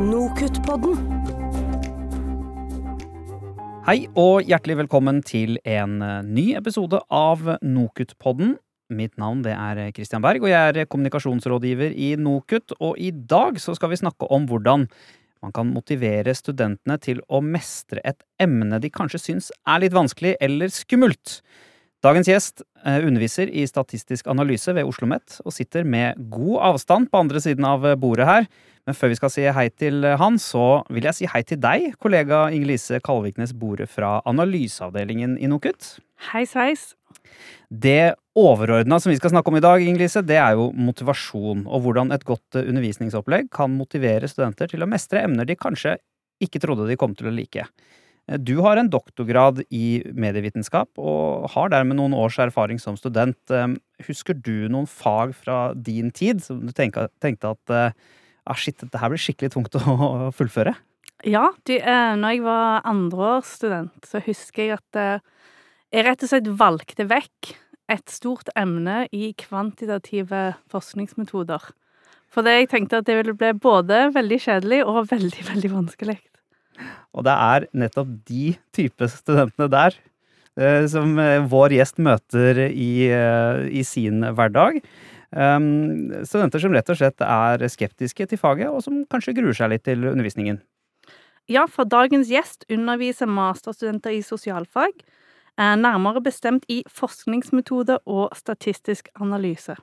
Nokutt-podden. Hei og hjertelig velkommen til en eh, ny episode av Nokutt-podden. Mitt navn det er Christian Berg, og jeg er kommunikasjonsrådgiver i Nokut. Og i dag så skal vi snakke om hvordan man kan motivere studentene til å mestre et emne de kanskje syns er litt vanskelig eller skummelt. Dagens gjest eh, underviser i statistisk analyse ved Oslo OsloMet og sitter med god avstand på andre siden av bordet her. Men før vi skal si hei til han, så vil jeg si hei til deg, kollega Inger-Lise Kalviknes Bore fra analyseavdelingen i NOKUT. Hei sveis. Det overordna som vi skal snakke om i dag, Inger-Lise, det er jo motivasjon. Og hvordan et godt undervisningsopplegg kan motivere studenter til å mestre emner de kanskje ikke trodde de kom til å like. Du har en doktorgrad i medievitenskap og har dermed noen års erfaring som student. Husker du noen fag fra din tid som du tenkte, at ah, shit, dette her blir skikkelig tungt å fullføre? Ja, du, eh, når jeg var andreårsstudent, så husker jeg at eh, jeg rett og slett valgte vekk et stort emne i kvantitative forskningsmetoder. Fordi jeg tenkte at det ville bli både veldig kjedelig og veldig, veldig vanskelig. Og det er nettopp de type studentene der eh, som vår gjest møter i, i sin hverdag. Um, studenter som rett og slett er skeptiske til faget, og som kanskje gruer seg litt til undervisningen. Ja, for dagens gjest underviser masterstudenter i sosialfag, eh, nærmere bestemt i forskningsmetode og statistisk analyse.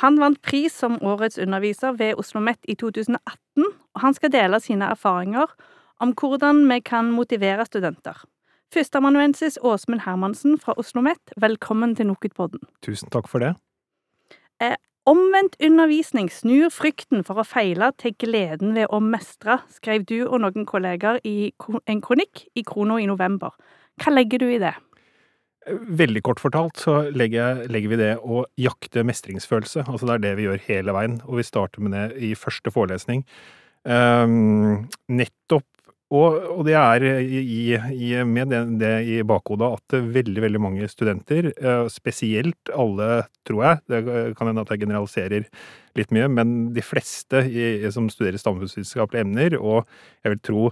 Han vant pris som årets underviser ved Oslo OsloMet i 2018, og han skal dele sine erfaringer om hvordan vi kan motivere studenter. Førsteamanuensis Åsmund Hermansen fra Oslo OsloMet, velkommen til NOKUT-podden. Tusen takk for det. Eh, omvendt undervisning snur frykten for å feile til gleden ved å mestre, skrev du og noen kolleger i en kronikk i Krono i november. Hva legger du i det? Veldig kort fortalt så legger, legger, vi det å jakte mestringsfølelse. Altså det er det vi gjør hele veien, og vi starter med det i første forelesning. Um, nettopp og, og, det er i, i, med det, det, i bakhodet at veldig, veldig mange studenter, eh, spesielt alle, tror jeg, det kan hende at jeg generaliserer litt mye, men de fleste i, som studerer samfunnsvitenskapelige emner, og jeg vil tro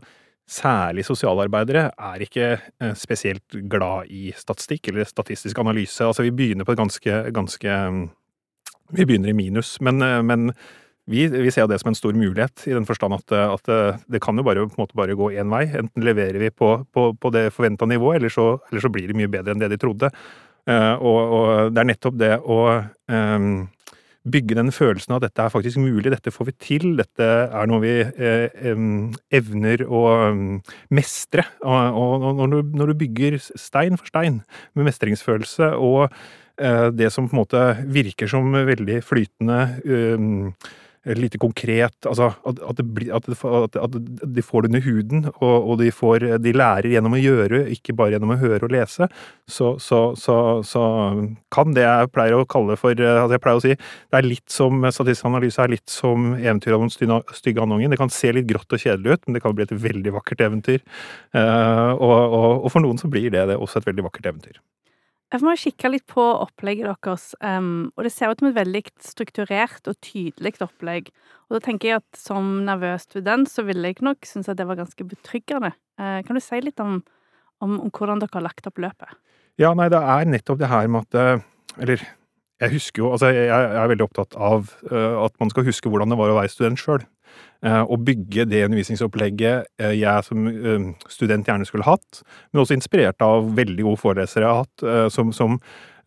særlig sosialarbeidere, er ikke eh, spesielt glad i statistikk eller statistisk analyse. Altså vi begynner på et ganske, ganske Vi begynner i minus, men, eh, men vi, vi, ser det som en stor mulighet, i den forstand at, at det kan jo bare, på en måte bare gå én vei. Enten leverer vi på, på, på det forventa nivået, eller så, eller så, blir det mye bedre enn det de trodde. Uh, og, og, det er nettopp det å um, bygge den følelsen av at dette er faktisk mulig, dette får vi til, dette er noe vi um, evner å mestre. Og, og når, du, når, du, bygger stein for stein med mestringsfølelse og det som på en måte virker som veldig flytende lite konkret Altså at, at, blir, at, at, de får det under huden, og, og de, får, de, lærer gjennom å gjøre, ikke bare gjennom å høre og lese. Så, så, så, så kan det jeg pleier å kalle for altså Jeg pleier å si det er litt som statistisk analyse er litt som eventyret om den stygge andungen. Det kan se litt grått og kjedelig ut, men det kan bli et veldig vakkert eventyr. Uh, og, og, og for noen så blir det, det også et veldig vakkert eventyr. Jeg må kikke litt på opplegget deres, um, og det ser ut som et veldig strukturert og tydelig opplegg. Og da tenker jeg at som nervøs student så ville jeg nok synes at det var ganske betryggende. Uh, kan du si litt om, om, om, hvordan dere har lagt opp løpet? Ja, nei, det er nettopp det her med at eh, Eller jeg husker jo Altså, jeg, jeg er veldig opptatt av uh, at man skal huske hvordan det var å være student sjøl. Eh, å bygge det undervisningsopplegget eh, jeg som eh, student gjerne skulle hatt, men også inspirert av veldig gode forelesere jeg har hatt, som, som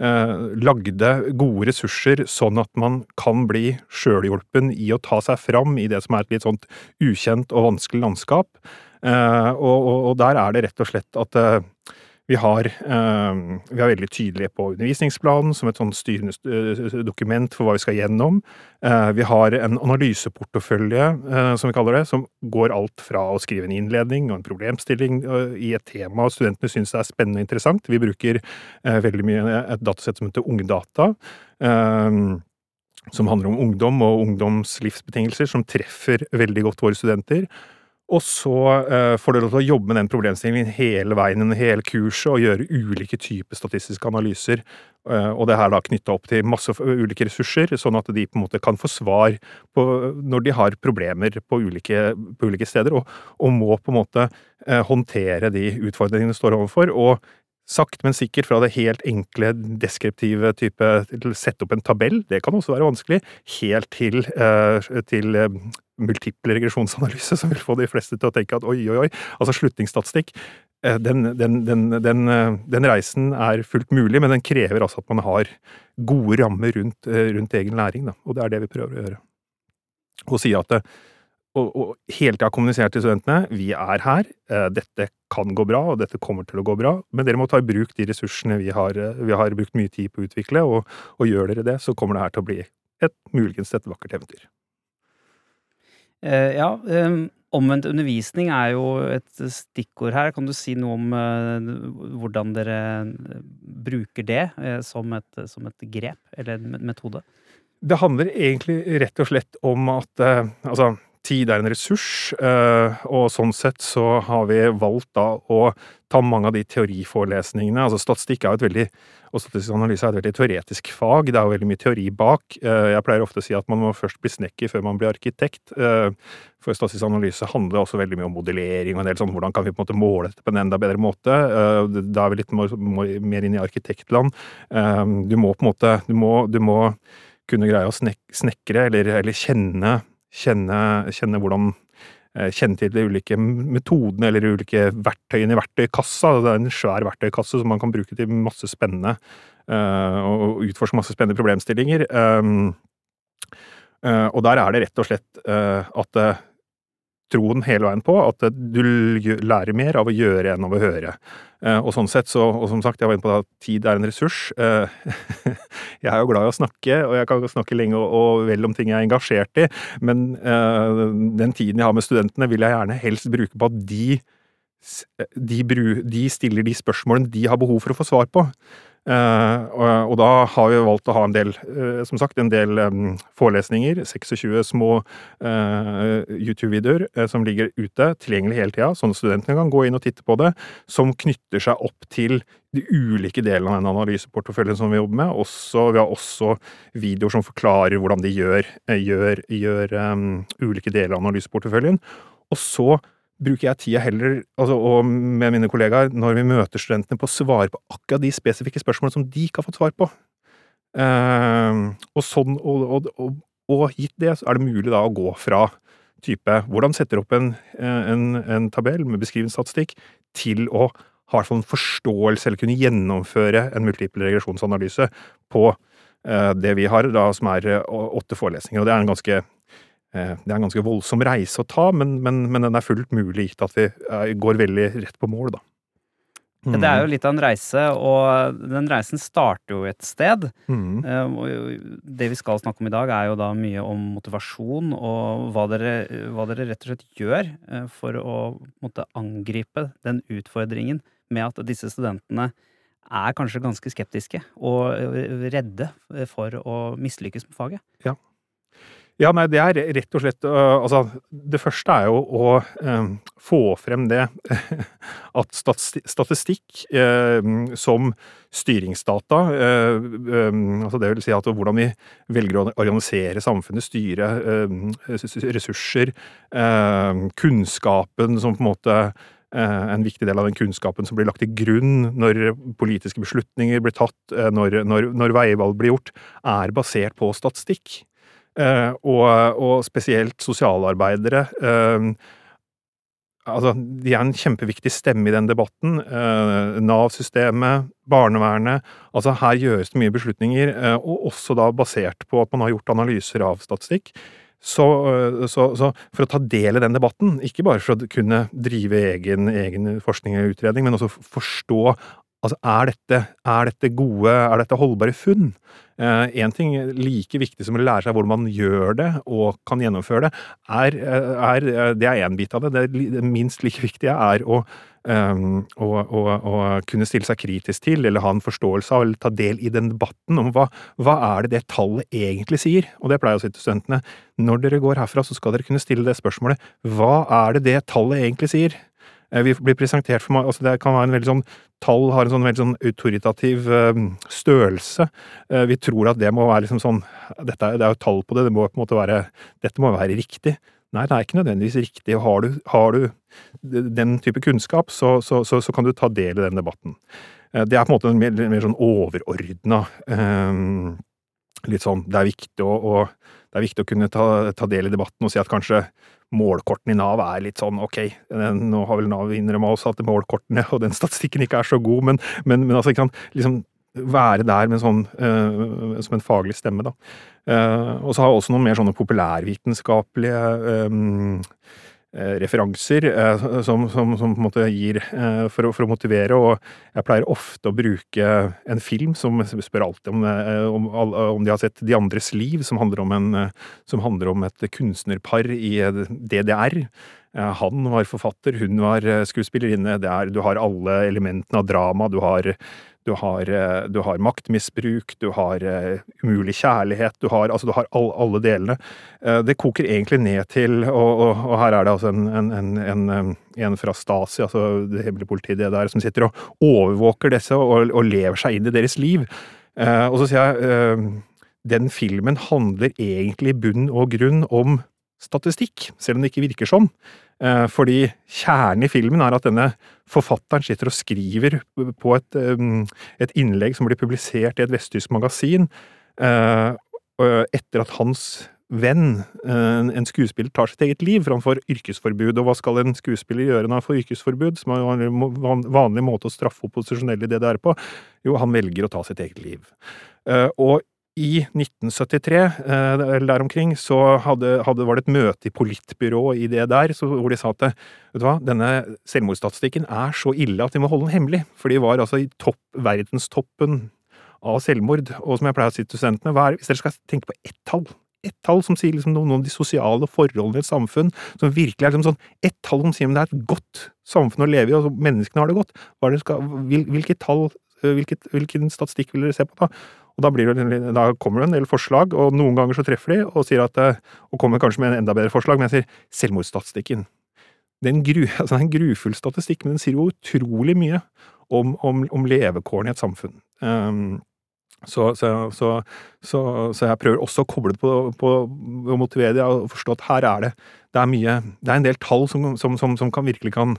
lagde gode ressurser sånn at man kan bli sjølhjulpen i å ta seg fram i det som er et litt sånt ukjent og vanskelig landskap. Og, og, og der er det rett og slett at vi har, eh, vi er veldig tydelige på undervisningsplanen som et sånn styrende eh, dokument for hva vi skal gjennom. Eh, vi har en analyseportefølje, som vi kaller det, som går alt fra å skrive en innledning og en problemstilling i et tema studentene syns er spennende og interessant. Vi bruker veldig mye et datasett som heter Ungdata. Som handler om ungdom og ungdoms livsbetingelser, som treffer veldig godt våre studenter. Og så uh, får du lov til å jobbe med den problemstillingen hele veien under hele kurset, og gjøre ulike typer statistiske analyser. Uh, og det her da knytta opp til masse ulike ressurser, sånn at de på en måte kan få svar på, når de har problemer på ulike, på ulike steder, og, og, må på en måte uh, håndtere de utfordringene de står overfor. og Sakte, men sikkert fra det helt enkle, deskriptive type til sette opp en tabell, det kan også være vanskelig, helt til, til multiple regresjonsanalyse som vil få de fleste til å tenke at oi, oi, oi. Altså slutningsstatistikk. Eh, den, den, den, eh, den, reisen er fullt mulig, men den krever altså at man har gode rammer rundt, eh, rundt egen læring. Da. Og det er det vi prøver å gjøre. Og si at og, og hele tida kommunisere til studentene vi er her, dette kan gå bra, og dette kommer til å gå bra, men dere må ta i bruk de ressursene vi har, vi har brukt mye tid på å utvikle, og, og gjør dere det, så kommer det her til å bli et muligens et vakkert eventyr. Eh, ja, omvendt undervisning er jo et stikkord her. Kan du si noe om eh, hvordan dere bruker det eh, som et, som et grep, eller en metode? Det handler egentlig rett og slett om at altså, tid er en ressurs, og sånn sett så har vi valgt da å ta mange av de teoriforelesningene. Altså statistikk er jo et veldig og statistisk analyse er et veldig teoretisk fag. Det er jo veldig mye teori bak. Eh, jeg pleier ofte å si at man må først bli snekker før man blir arkitekt. Eh, for statistisk analyse handler også veldig mye om modellering og en del sånn hvordan kan vi på en måte måle dette på en enda bedre måte. Eh, da er vi litt mer inn i arkitektland. Du må på en måte du må, du må kunne greie å snekre eller, eller kjenne, kjenne, kjenne hvordan Eh, kjenne til de ulike metodene eller de ulike verktøyene i verktøykassa. Det er en svær verktøykasse som man kan bruke til masse spennende eh, og utforske masse spennende problemstillinger. Eh, og der er det rett og slett at troen hele veien på at du lærer mer av å gjøre enn av å høre. Eh, og sånn sett så, og som sagt, jeg var inne på at tid er en ressurs. Eh, jeg er jo glad i å snakke, og jeg kan snakke lenge og, og vel om ting jeg er engasjert i, men uh, den tiden jeg har med studentene, vil jeg gjerne helst bruke på at de, de, de stiller de spørsmålene de har behov for å få svar på. Uh, og, da har vi valgt å ha en del, uh, som sagt, en del um, forelesninger. 26 små YouTube-videoer som ligger ute, tilgjengelig hele tida, sånn at studentene kan gå inn og titte på det, som knytter seg opp til de ulike delene av den analyseporteføljen som vi jobber med. Også, vi har også videoer som forklarer hvordan de gjør, gjør, gjør um, ulike deler av analyseporteføljen. Og så bruker jeg tida heller, altså, og med mine kollegaer, når vi møter studentene, på å svare på akkurat de spesifikke spørsmålene som de ikke har fått svar på. Eh, og sånn, og, og, og, gitt det, så er det mulig da å gå fra type hvordan setter opp en, en, en tabell med beskrivende statistikk, til å ha en forståelse eller kunne gjennomføre en multiple regresjonsanalyse på eh, det vi har, da, som er uh, åtte forelesninger. Og det er en ganske Eh, det er en ganske voldsom reise å ta, men, men, men den er fullt mulig gitt at vi eh, går veldig rett på mål, da. Mm. Det er jo litt av en reise, og den reisen starter jo et sted. Mm. Eh, det vi skal snakke om i dag, er jo da mye om motivasjon og hva dere, hva dere rett og slett gjør for å måtte angripe den utfordringen med at disse studentene er kanskje ganske skeptiske og redde for å mislykkes med faget. Ja. Ja, nei, det er rett og slett uh, Altså, det første er jo å uh, få frem det at statistikk uh, som styringsdata, altså det vil si at hvordan vi velger å organisere samfunnet, styre ressurser, kunnskapen som på en måte en viktig del av den kunnskapen som blir lagt til grunn når politiske beslutninger blir tatt, når, når, når veivalg blir gjort, er basert på statistikk. Eh, og, og spesielt sosialarbeidere. Eh, altså, de er en kjempeviktig stemme i den debatten. Eh, Nav-systemet, barnevernet. Altså, her gjøres det mye beslutninger, og også da basert på at man har gjort analyser av statistikk. Så, så, så, for å ta del i den debatten, ikke bare for å kunne drive egen, egen forskning og utredning, men også forstå Altså, er dette, er dette gode, er dette holdbare funn? Én eh, ting like viktig som å lære seg hvordan man gjør det og kan gjennomføre det, er, er det er én bit av det. Det minst like viktige er å, um, å, å, å, kunne stille seg kritisk til, eller ha en forståelse av, eller ta del i den debatten om hva, hva er det det tallet egentlig sier. Og det pleier jeg å si til studentene. Når dere går herfra, så skal dere kunne stille det spørsmålet. Hva er det det tallet egentlig sier? Eh, vi blir presentert for altså Det kan være en veldig sånn Tall har en sånn veldig sånn autoritativ eh, størrelse. Eh, vi tror at det må være liksom sånn dette, Det er jo tall på det, det må på en måte være Dette må være riktig. Nei, det er ikke nødvendigvis riktig. Har du, har du den type kunnskap, så, så, så, så, kan du ta del i den debatten. Det er på en måte en mer, mer sånn overordna Litt sånn Det er viktig å, å, det er viktig å kunne ta, ta del i debatten og si at kanskje målkortene i Nav er litt sånn ok, nå har vel Nav innrømma oss at målkortene og den statistikken ikke er så god, men, men, men altså, kan liksom være der sånn, uh, som en faglig stemme, da. Uh, og så har jeg også noen mer sånne populærvitenskapelige um, Eh, referanser eh, som, som, som, på en måte gir eh, for å, for å, motivere, og jeg pleier ofte å bruke en film som spør alltid om, om, om de har sett De andres liv, som handler om, en, som handler om et kunstnerpar i DDR. Han var forfatter, hun var skuespillerinne. du har alle elementene av drama. Du har du har, eh, du har, maktmisbruk, du har umulig kjærlighet, du har, altså du har all, alle delene. Det koker egentlig ned til, og, og, og her er det altså en, en, en, en fra Stasi, altså det hemmelige politiet det der, som sitter og overvåker disse og, og lever seg inn i deres liv. Og så sier jeg den filmen handler egentlig i bunn og grunn om statistikk, selv om det ikke virker sånn. Eh, fordi kjernen i filmen er at denne forfatteren sitter og skriver på et, et innlegg som blir publisert i et vesttysk magasin, eh, etter at hans venn, en skuespiller, tar sitt eget liv framfor yrkesforbud. Og hva skal en skuespiller gjøre når han får yrkesforbud, som er en vanlig måte å straffe opposisjonelle i DDR på? Jo, han velger å ta sitt eget liv. Eh, og i 1973, eh, eller der omkring, så hadde, hadde, var det et møte i politbyrået i det der, hvor de sa at vet du hva, denne selvmordsstatistikken er så ille at vi må holde den hemmelig. For de var altså i topp, verdenstoppen av selvmord. Og som jeg pleier å si til studentene, er, hvis dere skal tenke på ett tall, ett tall som sier liksom noe om de sosiale forholdene i et samfunn, som virkelig er liksom sånn ett tall som sier om det er et godt samfunn å leve i, og menneskene har det godt, det skal, hvilket tall, hvilket, hvilken statistikk vil dere se på da? Og da, det, da, kommer det en del forslag, og noen ganger så treffer de og at eh, Og kommer kanskje med en enda bedre forslag, men jeg sier selvmordsstatistikken. Det er en, gru, altså en grufull statistikk, men den sier jo utrolig mye om, om, om levekårene i et samfunn. Um, så, så, så, så, jeg prøver også å koble det på, på å motivere dem og forstå at her er det det er mye Det er en del tall som, som, som, som kan virkelig kan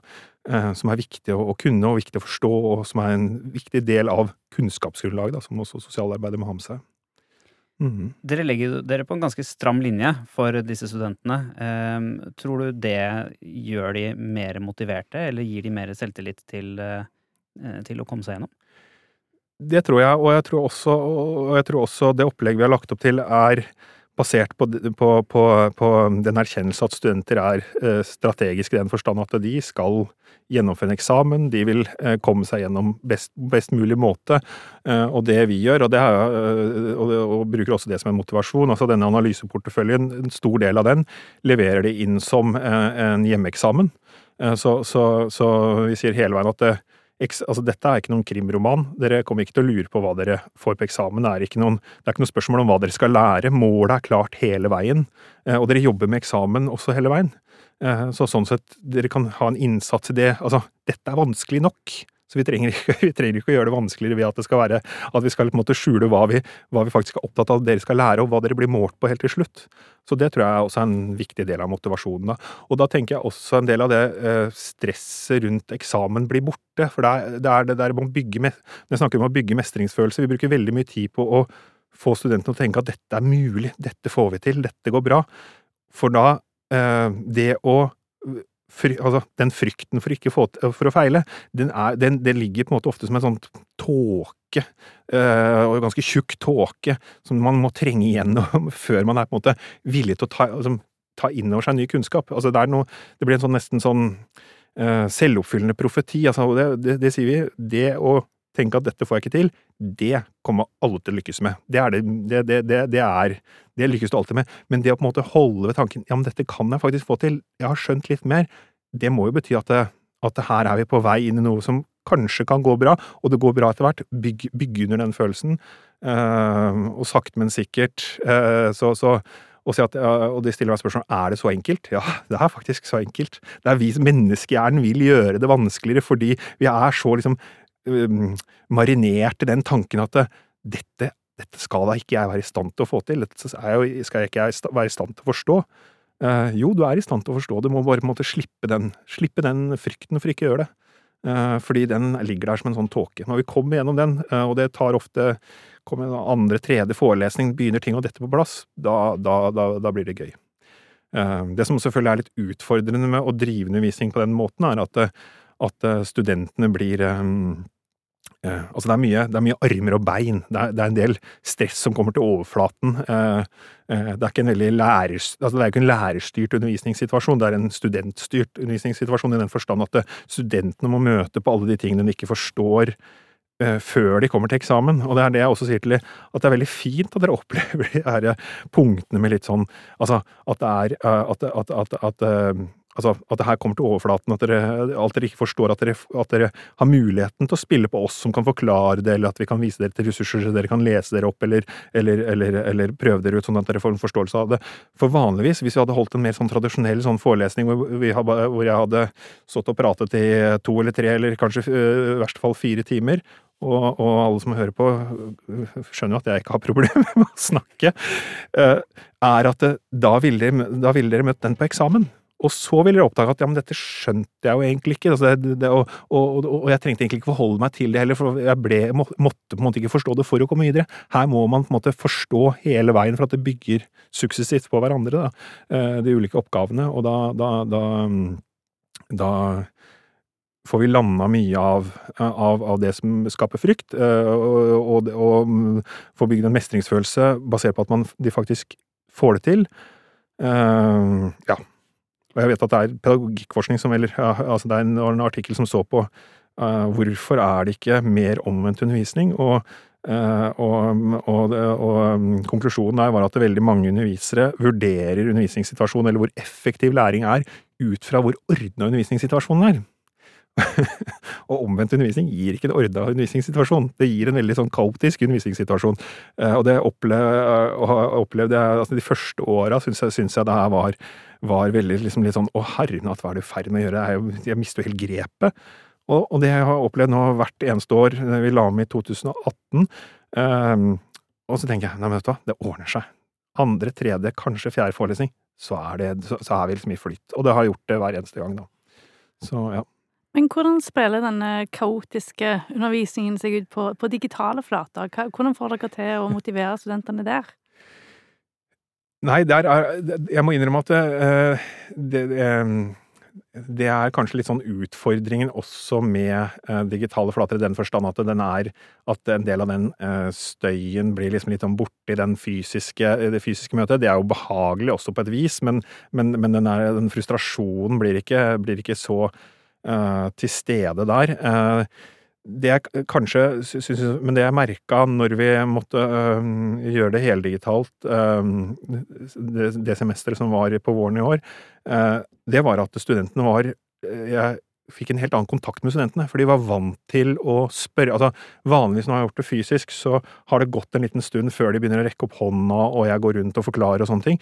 eh, Som er viktig å, å, kunne og viktig å forstå, og som er en viktig del av kunnskapsgrunnlaget, som også sosialarbeidet må ha med seg. Mm. Dere legger dere på en ganske stram linje for disse studentene. Eh, tror du det gjør de mer motiverte, eller gir de mer selvtillit til, eh, til å komme seg gjennom? Det tror jeg, og jeg tror også, og jeg tror også det opplegget vi har lagt opp til, er basert på, på, på, på den erkjennelse at studenter er eh, strategiske i den forstand at de skal gjennomføre en eksamen, de vil eh, komme seg gjennom best, best mulig måte. Eh, og det vi gjør, og, er, og, og, bruker også det som en motivasjon, altså denne analyseporteføljen, en stor del av den leverer de inn som en hjemmeeksamen. Så, så, så vi sier hele veien at det, altså Dette er ikke noen krimroman. Dere kommer ikke til å lure på hva dere får på eksamen. Det er ikke noen, er ikke noe spørsmål om hva dere skal lære. Målet er klart hele veien. Eh, og dere jobber med eksamen også hele veien. Eh, så sånn sett, dere kan ha en innsats i det. Altså, dette er vanskelig nok. Så vi trenger, ikke, vi trenger, ikke, å gjøre det vanskeligere ved at det skal være at vi skal på en måte skjule hva vi, hva vi faktisk er opptatt av at dere skal lære, og hva dere blir målt på helt til slutt. Så det tror jeg også er en viktig del av motivasjonen. Da. Og da tenker jeg også en del av det eh, stresset rundt eksamen blir borte. For det er det, er det der man bygger bygge Når jeg snakker om å bygge mestringsfølelse, vi bruker veldig mye tid på å få studentene til å tenke at dette er mulig, dette får vi til, dette går bra. For da eh, Det å fry, altså, den frykten for, få, for å feile, den, er, den, den, ligger på en måte ofte som en sånn tåke, øh, og ganske tjukk tåke, som man må trenge igjennom før man er på en måte villig til å ta, altså, ta inn over seg ny kunnskap. Altså, det, noe, det blir en sånn nesten sånn øh, selvoppfyllende profeti. Altså, det, det, det, sier vi. Det å tenke at dette får jeg ikke til, det kommer alle til å lykkes med. Det er det, det, det er Det lykkes du alltid med. Men det å på en måte holde ved tanken ja, men dette kan jeg faktisk få til, jeg har skjønt litt mer, det må jo bety at, at her er vi på vei inn i noe som kanskje kan gå bra, og det går bra etter hvert. Bygg, bygge under den følelsen. Uh, og sakte, men sikkert. Uh, så, så og, at, og, de stiller meg spørsmål er det så enkelt. Ja, det er faktisk så enkelt. Det er vi Menneskehjernen vil gjøre det vanskeligere fordi vi er så liksom um, marinert i den tanken at det, dette, dette, skal da ikke jeg være i stand til å få til. Dette jo, skal jeg ikke være i stand til å forstå. Uh, jo, du er i stand til å forstå du må bare på en måte slippe den, slippe den frykten for ikke å gjøre det. Uh, fordi den ligger der som en sånn tåke. Når vi kommer gjennom den, uh, og det tar ofte kommer en andre, tredje forelesning, begynner ting å dette på plass, da, da, da, da blir det gøy. Eh, det som selvfølgelig er litt utfordrende med å drive undervisning på den måten, er at, at studentene blir um, Altså det er, mye, det er, mye, armer og bein. Det er, det er, en del stress som kommer til overflaten. Det er ikke en veldig lærers, altså det er ikke en lærerstyrt undervisningssituasjon, det er en studentstyrt undervisningssituasjon i den forstand at studentene må møte på alle de tingene de ikke forstår Eh, før de kommer til eksamen. Og det er det jeg også sier til dem, at det er veldig fint at dere opplever de her punktene med litt sånn Altså at det er at at, at, at, at eh, Altså, at det her kommer til overflaten, at dere, at dere ikke forstår at dere, at dere, har muligheten til å spille på oss som kan forklare det, eller at vi kan vise dere til ressurser så dere kan lese dere opp, eller, eller, eller, eller prøve dere ut, sånn at dere får en forståelse av det. For vanligvis, hvis vi hadde holdt en mer sånn tradisjonell sånn forelesning hvor, hvor jeg hadde stått og pratet i to eller tre, eller kanskje i verste fall fire timer, og, og, alle som hører på, skjønner jo at jeg ikke har problemer med å snakke, eh, er at da ville dere, vil dere møtt den på eksamen. Og så ville dere oppdage at ja, men dette skjønte jeg jo egentlig ikke. Altså det, det, og, og, og, jeg trengte egentlig ikke forholde meg til det heller, for jeg ble, måtte på en måte ikke forstå det for å komme videre. Her må man på en måte forstå hele veien for at det bygger suksessivt på hverandre, da, eh, de ulike oppgavene. Og da, da, da, da får vi landa mye av, av, av, det som skaper frykt, eh, og, og, og mm, får bygd en mestringsfølelse basert på at man, de faktisk får det til. Uh, ja. Og jeg vet at det er pedagogikkforskning som eller, altså Det er en, artikkel som så på uh, hvorfor er det ikke mer omvendt undervisning, og, uh, og, og um, konklusjonen der var at veldig mange undervisere vurderer undervisningssituasjonen, eller hvor effektiv læring er, ut fra hvor ordna undervisningssituasjonen er. og omvendt undervisning gir ikke en ordna undervisningssituasjon. Det gir en veldig sånn kaotisk undervisningssituasjon. Eh, og det opplevde jeg altså De første åra syns jeg, synes jeg det her var, var veldig liksom litt sånn Å, herrenat, hva er du i ferd med å gjøre? Jeg, jeg mister jo helt grepet. Og, og, det jeg har opplevd nå hvert eneste år, vi la om i 2018 um, Og så tenker jeg nei, men vet du hva, det ordner seg. Andre, tredje, kanskje fjerde forelesning, så er, det, så, så er vi liksom i flytt. Og det har gjort det hver eneste gang, da. Så ja. Men hvordan spiller denne kaotiske undervisningen seg ut på, på digitale flater? Hvordan får dere til å motivere studentene der? Nei, der er Jeg må innrømme at det, det, det er kanskje litt sånn utfordringen også med digitale flater, i den forstand at den er At en del av den støyen blir liksom litt sånn borti den fysiske, det fysiske møtet. Det er jo behagelig også på et vis, men, men, men den, er, den, frustrasjonen blir ikke, blir ikke så uh, til stede der. Uh, det jeg kanskje syns Men det jeg merka når vi måtte øh, gjøre det heldigitalt det, det semesteret som var på våren i år, det var at studentene var Jeg fikk en helt annen kontakt med studentene, for de var vant til å spørre altså Vanligvis når jeg har gjort det fysisk, så har det gått en liten stund før de begynner å rekke opp hånda, og jeg går rundt og forklarer og sånne ting.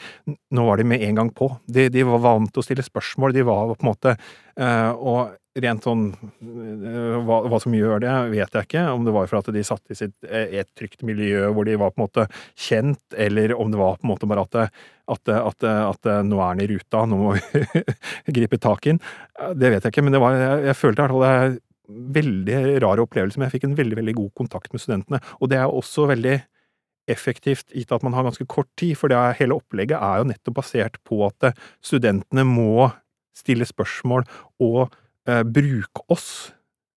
Nå var de med en gang på. De, de var vant til å stille spørsmål, de var på en måte Og Rent sånn eh, hva, hva, som gjør det, vet jeg ikke. Om det var for at de satt i sitt, eh, et trygt miljø hvor de var på en måte kjent, eller om det var på en måte bare at, at, at, at nå er han i ruta, nå må vi gripe tak i. Det vet jeg ikke, men det var, jeg, jeg følte i hvert fall det er veldig rar opplevelse, men jeg fikk en veldig, veldig god kontakt med studentene. Og det er også veldig effektivt gitt at man har ganske kort tid, for det er, hele opplegget er jo nettopp basert på at studentene må stille spørsmål og eh, bruke oss.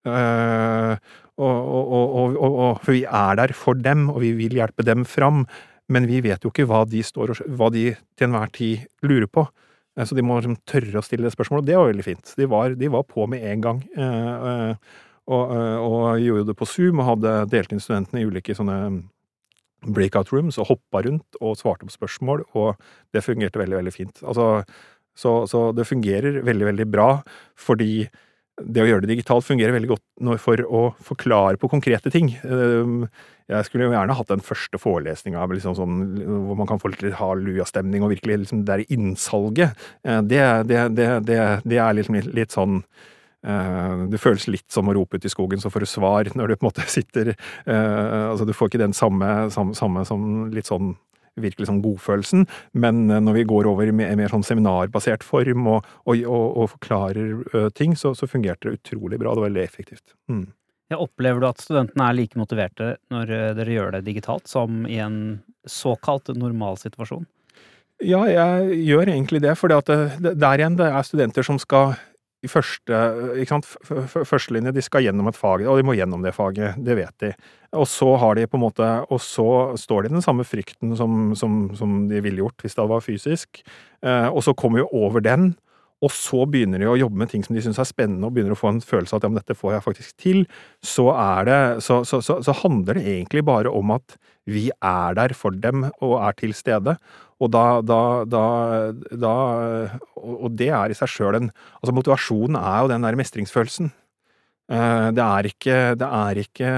Eh, og, og, og, for vi er der for dem, og vi vil hjelpe dem fram. Men vi vet jo ikke hva de, står, hva de til enhver tid lurer på. Så de må liksom tørre å stille det spørsmålet. Det var veldig fint. De var, de var på med en gang. og, eh, og gjorde det på Zoom og hadde delt inn studentene i ulike sånne breakout rooms og hoppa rundt og svarte på spørsmål, og det fungerte veldig, veldig fint. Altså, så, så det fungerer veldig, veldig bra, fordi det å gjøre det digitalt fungerer veldig godt for å forklare på konkrete ting. Ehm, jeg skulle jo gjerne hatt den første forelesninga liksom sånn, hvor man kan få litt hallelujastemning og virkelig liksom det der innsalget. Eh, det, det, det, det er liksom litt, litt sånn Uh, det føles litt som å rope ut i skogen, så får du svar når du på en måte sitter uh, Altså, du får ikke den samme, samme, samme som litt sånn virkelig sånn godfølelsen, men uh, når vi går over i mer, mer sånn seminarbasert form og, og, og, og forklarer ting, så, så, fungerte det utrolig bra. Det var veldig effektivt. Mm. Ja, opplever du at studentene er like motiverte når dere gjør det digitalt, som i en såkalt normalsituasjon? Ja, jeg gjør egentlig det, for der igjen, det er studenter som skal i første, ikke sant, førstelinje, de skal gjennom et fag, og de må gjennom det faget, det vet de. Og så har de på en måte, og så står de i den samme frykten som, som, som de ville gjort hvis det var fysisk, eh, og så kommer vi over den, og så begynner de å jobbe med ting som de syns er spennende, og begynner å få en følelse av at ja, men dette får jeg faktisk til, så det så, så, så, handler det egentlig bare om at vi er der for dem og er til stede. Og da, da, da, Og det er i seg sjøl en Altså, motivasjonen er jo den der mestringsfølelsen. Eh, det er ikke, det er ikke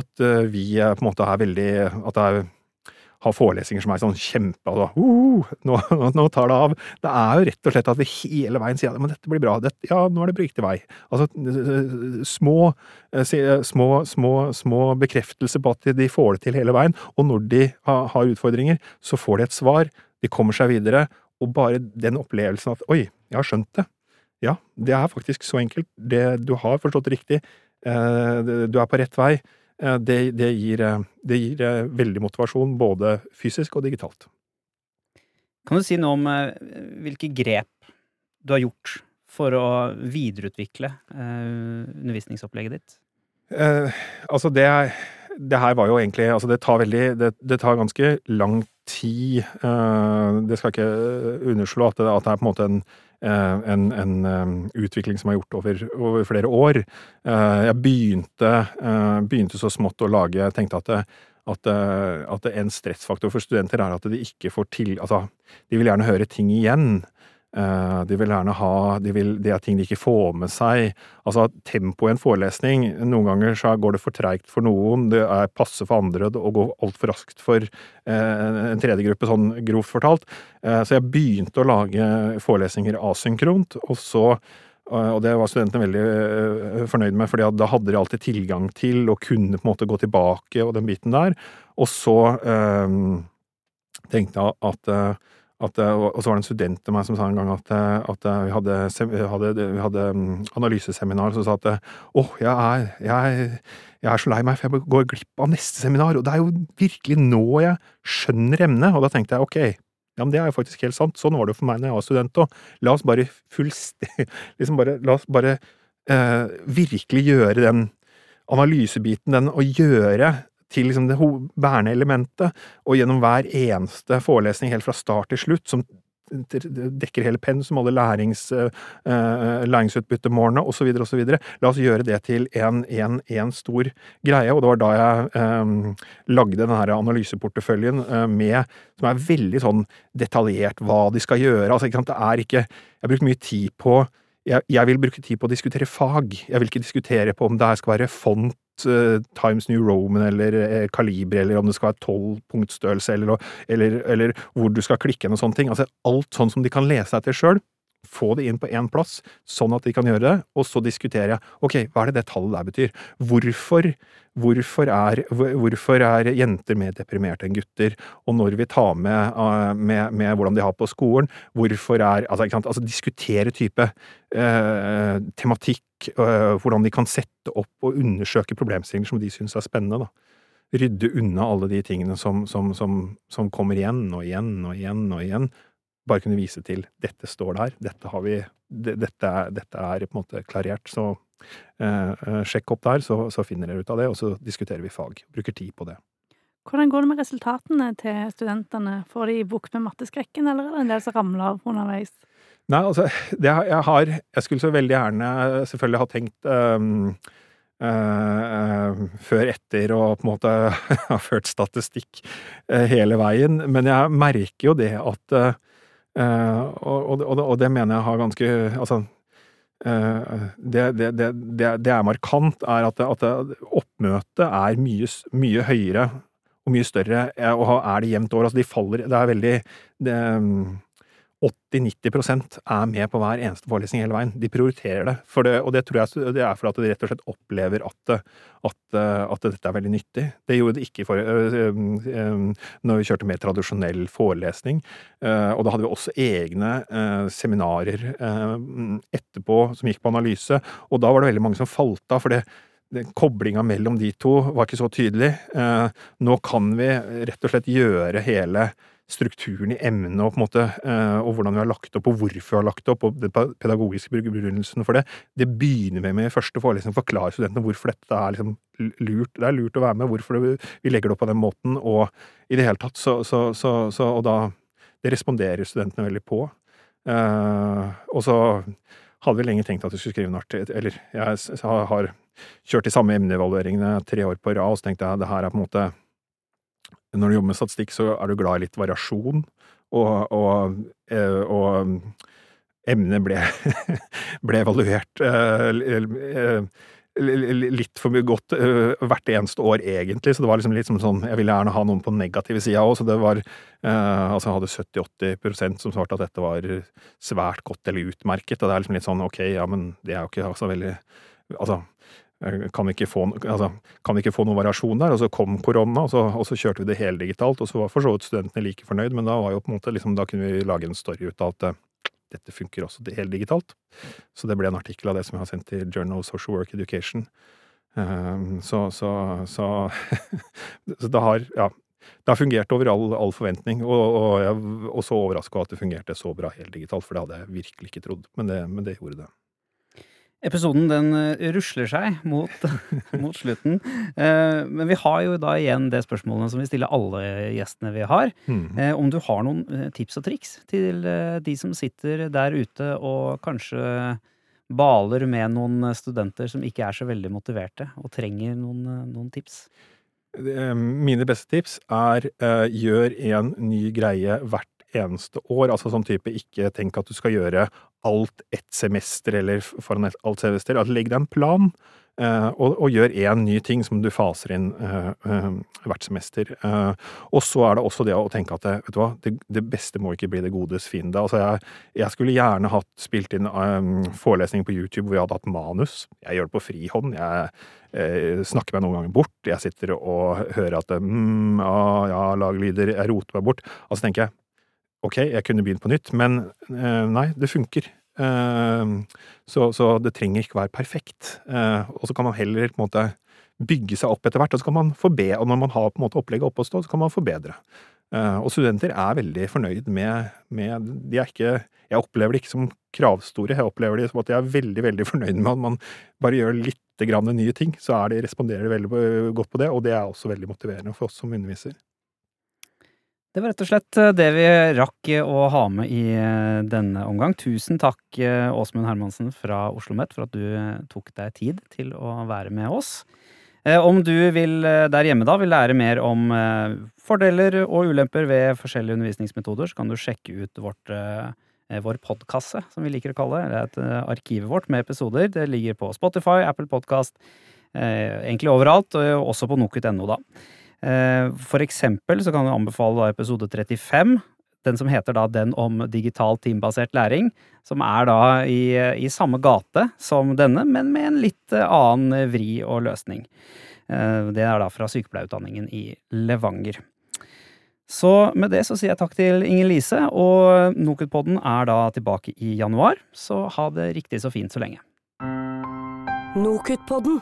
at eh, vi på en måte er veldig At det er ha forelesninger som er sånn kjempe altså, uh, nå, nå, tar det av. Det er jo rett og slett at vi hele veien sier at dette blir bra, dette, ja, nå er det på riktig vei. Altså små, små, små, små bekreftelser på at de får det til hele veien, og når de har utfordringer, så får de et svar, de kommer seg videre, og bare den opplevelsen at oi, jeg har skjønt det. Ja, det er faktisk så enkelt. Det, du har forstått det riktig. Eh, du er på rett vei. Eh, det, det, gir, eh, det gir eh, veldig motivasjon, både fysisk og digitalt. Kan du si noe om hvilke grep du har gjort for å videreutvikle undervisningsopplegget ditt? Eh, altså, det, det, her var jo egentlig Altså, det tar veldig Det, det tar ganske lang tid. Eh, det skal ikke underslå at det, er på en måte en Eh, en, en, eh, utvikling som er gjort over, over flere år. Eh, jeg begynte, begynte, så smått å lage Jeg tenkte at, at, at en stressfaktor for studenter er at de ikke får til Altså, de vil gjerne høre ting igjen. Eh, de vil gjerne ha de vil, Det er ting de ikke får med seg. Altså tempoet i en forelesning Noen ganger så går det for treigt for noen, det er passe for andre og går altfor raskt for eh, en tredje gruppe, sånn grovt fortalt. Eh, så jeg begynte å lage forelesninger asynkront, og så og det var studentene veldig fornøyd med, for da hadde de alltid tilgang til og kunne på en måte gå tilbake og den biten der. Og så øh, tenkte jeg at øh, at, eh, og så var det en student av meg som sa en gang at, eh, at eh, vi, hadde, hadde, hadde, mm, analyseseminar, som sa at åh, jeg er, jeg, jeg er så lei meg, for jeg går glipp av neste seminar, og det er jo virkelig nå jeg skjønner emnet. Og da tenkte jeg ok, ja, men det er jo faktisk helt sant, sånn var det jo for meg når jeg var student òg. La oss bare fullstendig liksom bare, La oss bare eh, virkelig gjøre den analysebiten, den å gjøre til liksom det bærende elementet, og gjennom hver eneste forelesning helt fra start til slutt, som dekker hele pensum, alle lærings, uh, læringsutbyttemålene osv., osv. La oss gjøre det til en, stor greie, og det var da jeg um, lagde denne analyseporteføljen uh, med som er veldig sånn detaljert hva de skal gjøre. Altså, det er ikke Jeg har brukt mye tid på jeg, jeg, vil bruke tid på å diskutere fag. Jeg vil ikke diskutere på om det her skal være font, uh, Times New Roman eller uh, kaliber, eller om det skal være tolv punktstørrelse, eller, eller, eller, hvor du skal klikke og sånne ting. Altså alt sånn som de kan lese etter til sjøl. Få det inn på én plass, sånn at de kan gjøre det, og så diskuterer jeg ok, hva er det det tallet der betyr? Hvorfor Hvorfor er, hvorfor er, jenter mer deprimerte enn gutter? Og når vi tar med, uh, med, med hvordan de har på skolen, hvorfor er Altså, altså diskutere type eh, tematikk, eh, hvordan de kan sette opp og undersøke problemstillinger som de syns er spennende. da. Rydde unna alle de tingene som, som, som, som, kommer igjen og igjen og igjen og igjen. Bare kunne vise til 'dette står der', dette har vi Dette, dette er på en måte klarert. Så Eh, eh, sjekk opp der, så, så finner dere ut av det, og så diskuterer vi fag. Bruker tid på det. Hvordan går det med resultatene til studentene? Får de bukt med matteskrekken, eller er det en del som ramler av underveis? Nei, altså, det, jeg har Jeg skulle så veldig gjerne selvfølgelig ha tenkt um, Uh, før, etter og på en måte har ført statistikk uh, hele veien. Men jeg merker jo det at eh, og, og, og, det mener jeg har ganske Altså det, det, det, det, er markant, er at, at oppmøtet er mye, mye høyere og mye større, og er det jevnt år. Altså de faller Det er veldig det, 80-90% er med på hver eneste forelesning hele veien. De prioriterer det. det og det tror jeg det er for at de rett og slett opplever at, at, at dette er veldig nyttig. Det gjorde det ikke for, når vi kjørte mer tradisjonell forelesning. Og da hadde vi også egne seminarer etterpå som gikk på analyse, og da var det veldig mange som falt av. for det Koblinga mellom de to var ikke så tydelig. Nå kan vi rett og slett gjøre hele strukturen i emnet og, på en måte, eh, og hvordan vi har lagt opp, og hvorfor vi har lagt opp, og den pedagogiske begrunnelsen for det, det begynner vi med i første forelesning. Forklare studentene hvorfor dette er liksom lurt. Det er lurt å være med, hvorfor vi legger det opp på den måten, og i det hele tatt så, så, så, så Og da Det responderer studentene veldig på. Uh, og så hadde vi lenge tenkt at vi skulle skrive en artig Eller jeg har kjørt de samme emneevalueringene tre år på rad, og så tenkte jeg det her er på en måte når du jobber med statistikk, så er du glad i litt variasjon, og, og, eh, og emnet ble, ble evaluert eh, litt for mye godt hvert eneste år, egentlig. Så det var liksom litt som sånn Jeg ville gjerne ha noen på den negative sida òg, så det var Altså, jeg hadde 70-80% som svarte at dette var svært godt eller utmerket, og det er liksom litt sånn ok, ja, men det er jo ikke altså veldig Altså, Eh, kan vi, få, altså, kan ikke få, noen variasjon der? Og så kom korona, og så, og så kjørte vi det heldigitalt. Og så var for så vidt studentene like fornøyd, men da, måte, liksom, da kunne vi lage en story ut av at uh, dette funker også heldigitalt. Så det ble en artikkel av det som jeg har sendt til Journal of Social Work Education. Um, så, så, så, så det har ja, det har fungert over all, all forventning, og, og jeg er også overraska at det fungerte så bra heldigitalt, for det hadde jeg virkelig ikke trodd. Men det, men det gjorde det. Episoden den eh, rusler seg mot, mot slutten. Eh, men vi har jo da igjen det spørsmålet som vi stiller alle gjestene vi har. Mm. Om du har noen tips og triks til de som sitter der ute og kanskje baler med noen studenter som ikke er så veldig motiverte, og trenger noen, noen tips? Mine beste tips er gjør en ny greie hvert eneste år. Altså sånn type ikke tenk at du skal gjøre alt ett semester eller foran alt semester. At legg deg en plan. Uh, og, og, gjør én ny ting som du faser inn uh, uh, hvert semester. og så er det også det å tenke at vet du hva, det, det beste må ikke bli det godes fiende. Altså jeg, jeg, skulle gjerne hatt spilt inn forelesning på YouTube hvor jeg hadde hatt manus. Jeg gjør det på frihånd. Jeg snakker meg noen ganger bort. Jeg sitter og hører at mm, ah, ja, lag lyder. Jeg roter meg bort. Altså tenker jeg Ok, jeg kunne begynt på nytt, men eh, nei, det funker. Eh, så, så, det trenger ikke være perfekt. Eh, og så kan man heller på en måte bygge seg opp etter hvert, og så kan man forbedre, og når man har på en måte opplegget oppe og stå, så kan man forbedre. Og studenter er veldig fornøyd med, med de er ikke, Jeg opplever det ikke som kravstore, jeg opplever det som at de er veldig veldig fornøyd med at man bare gjør litt grann nye ting, så de, responderer de veldig godt på det, og det er også veldig motiverende for oss som underviser. Det var rett og slett eh, det vi rakk eh, å ha med i eh, denne omgang. Tusen takk, Åsmund Hermansen fra Oslo OsloMet, for at du tok deg tid til å være med oss. Om du vil der hjemme da vil lære mer om fordeler og ulemper ved forskjellige undervisningsmetoder, så kan du sjekke ut vårt, vår podkasse, som vi liker å kalle det. Det er et arkivet vårt med episoder. Det ligger på Spotify, Apple Podkast, egentlig overalt, og også på nokut.no, da. Eh, for eksempel så kan vi anbefale episode 35, den som heter da Den om digital teambasert læring, som er da i, i samme gate som denne, men med en litt annen vri og løsning. Eh, det er da fra sykepleierutdanningen i Levanger. Så med det så sier jeg takk til Inger Lise, og Nokutpodden er da tilbake i januar, så ha det riktig så fint så lenge. Nokutpodden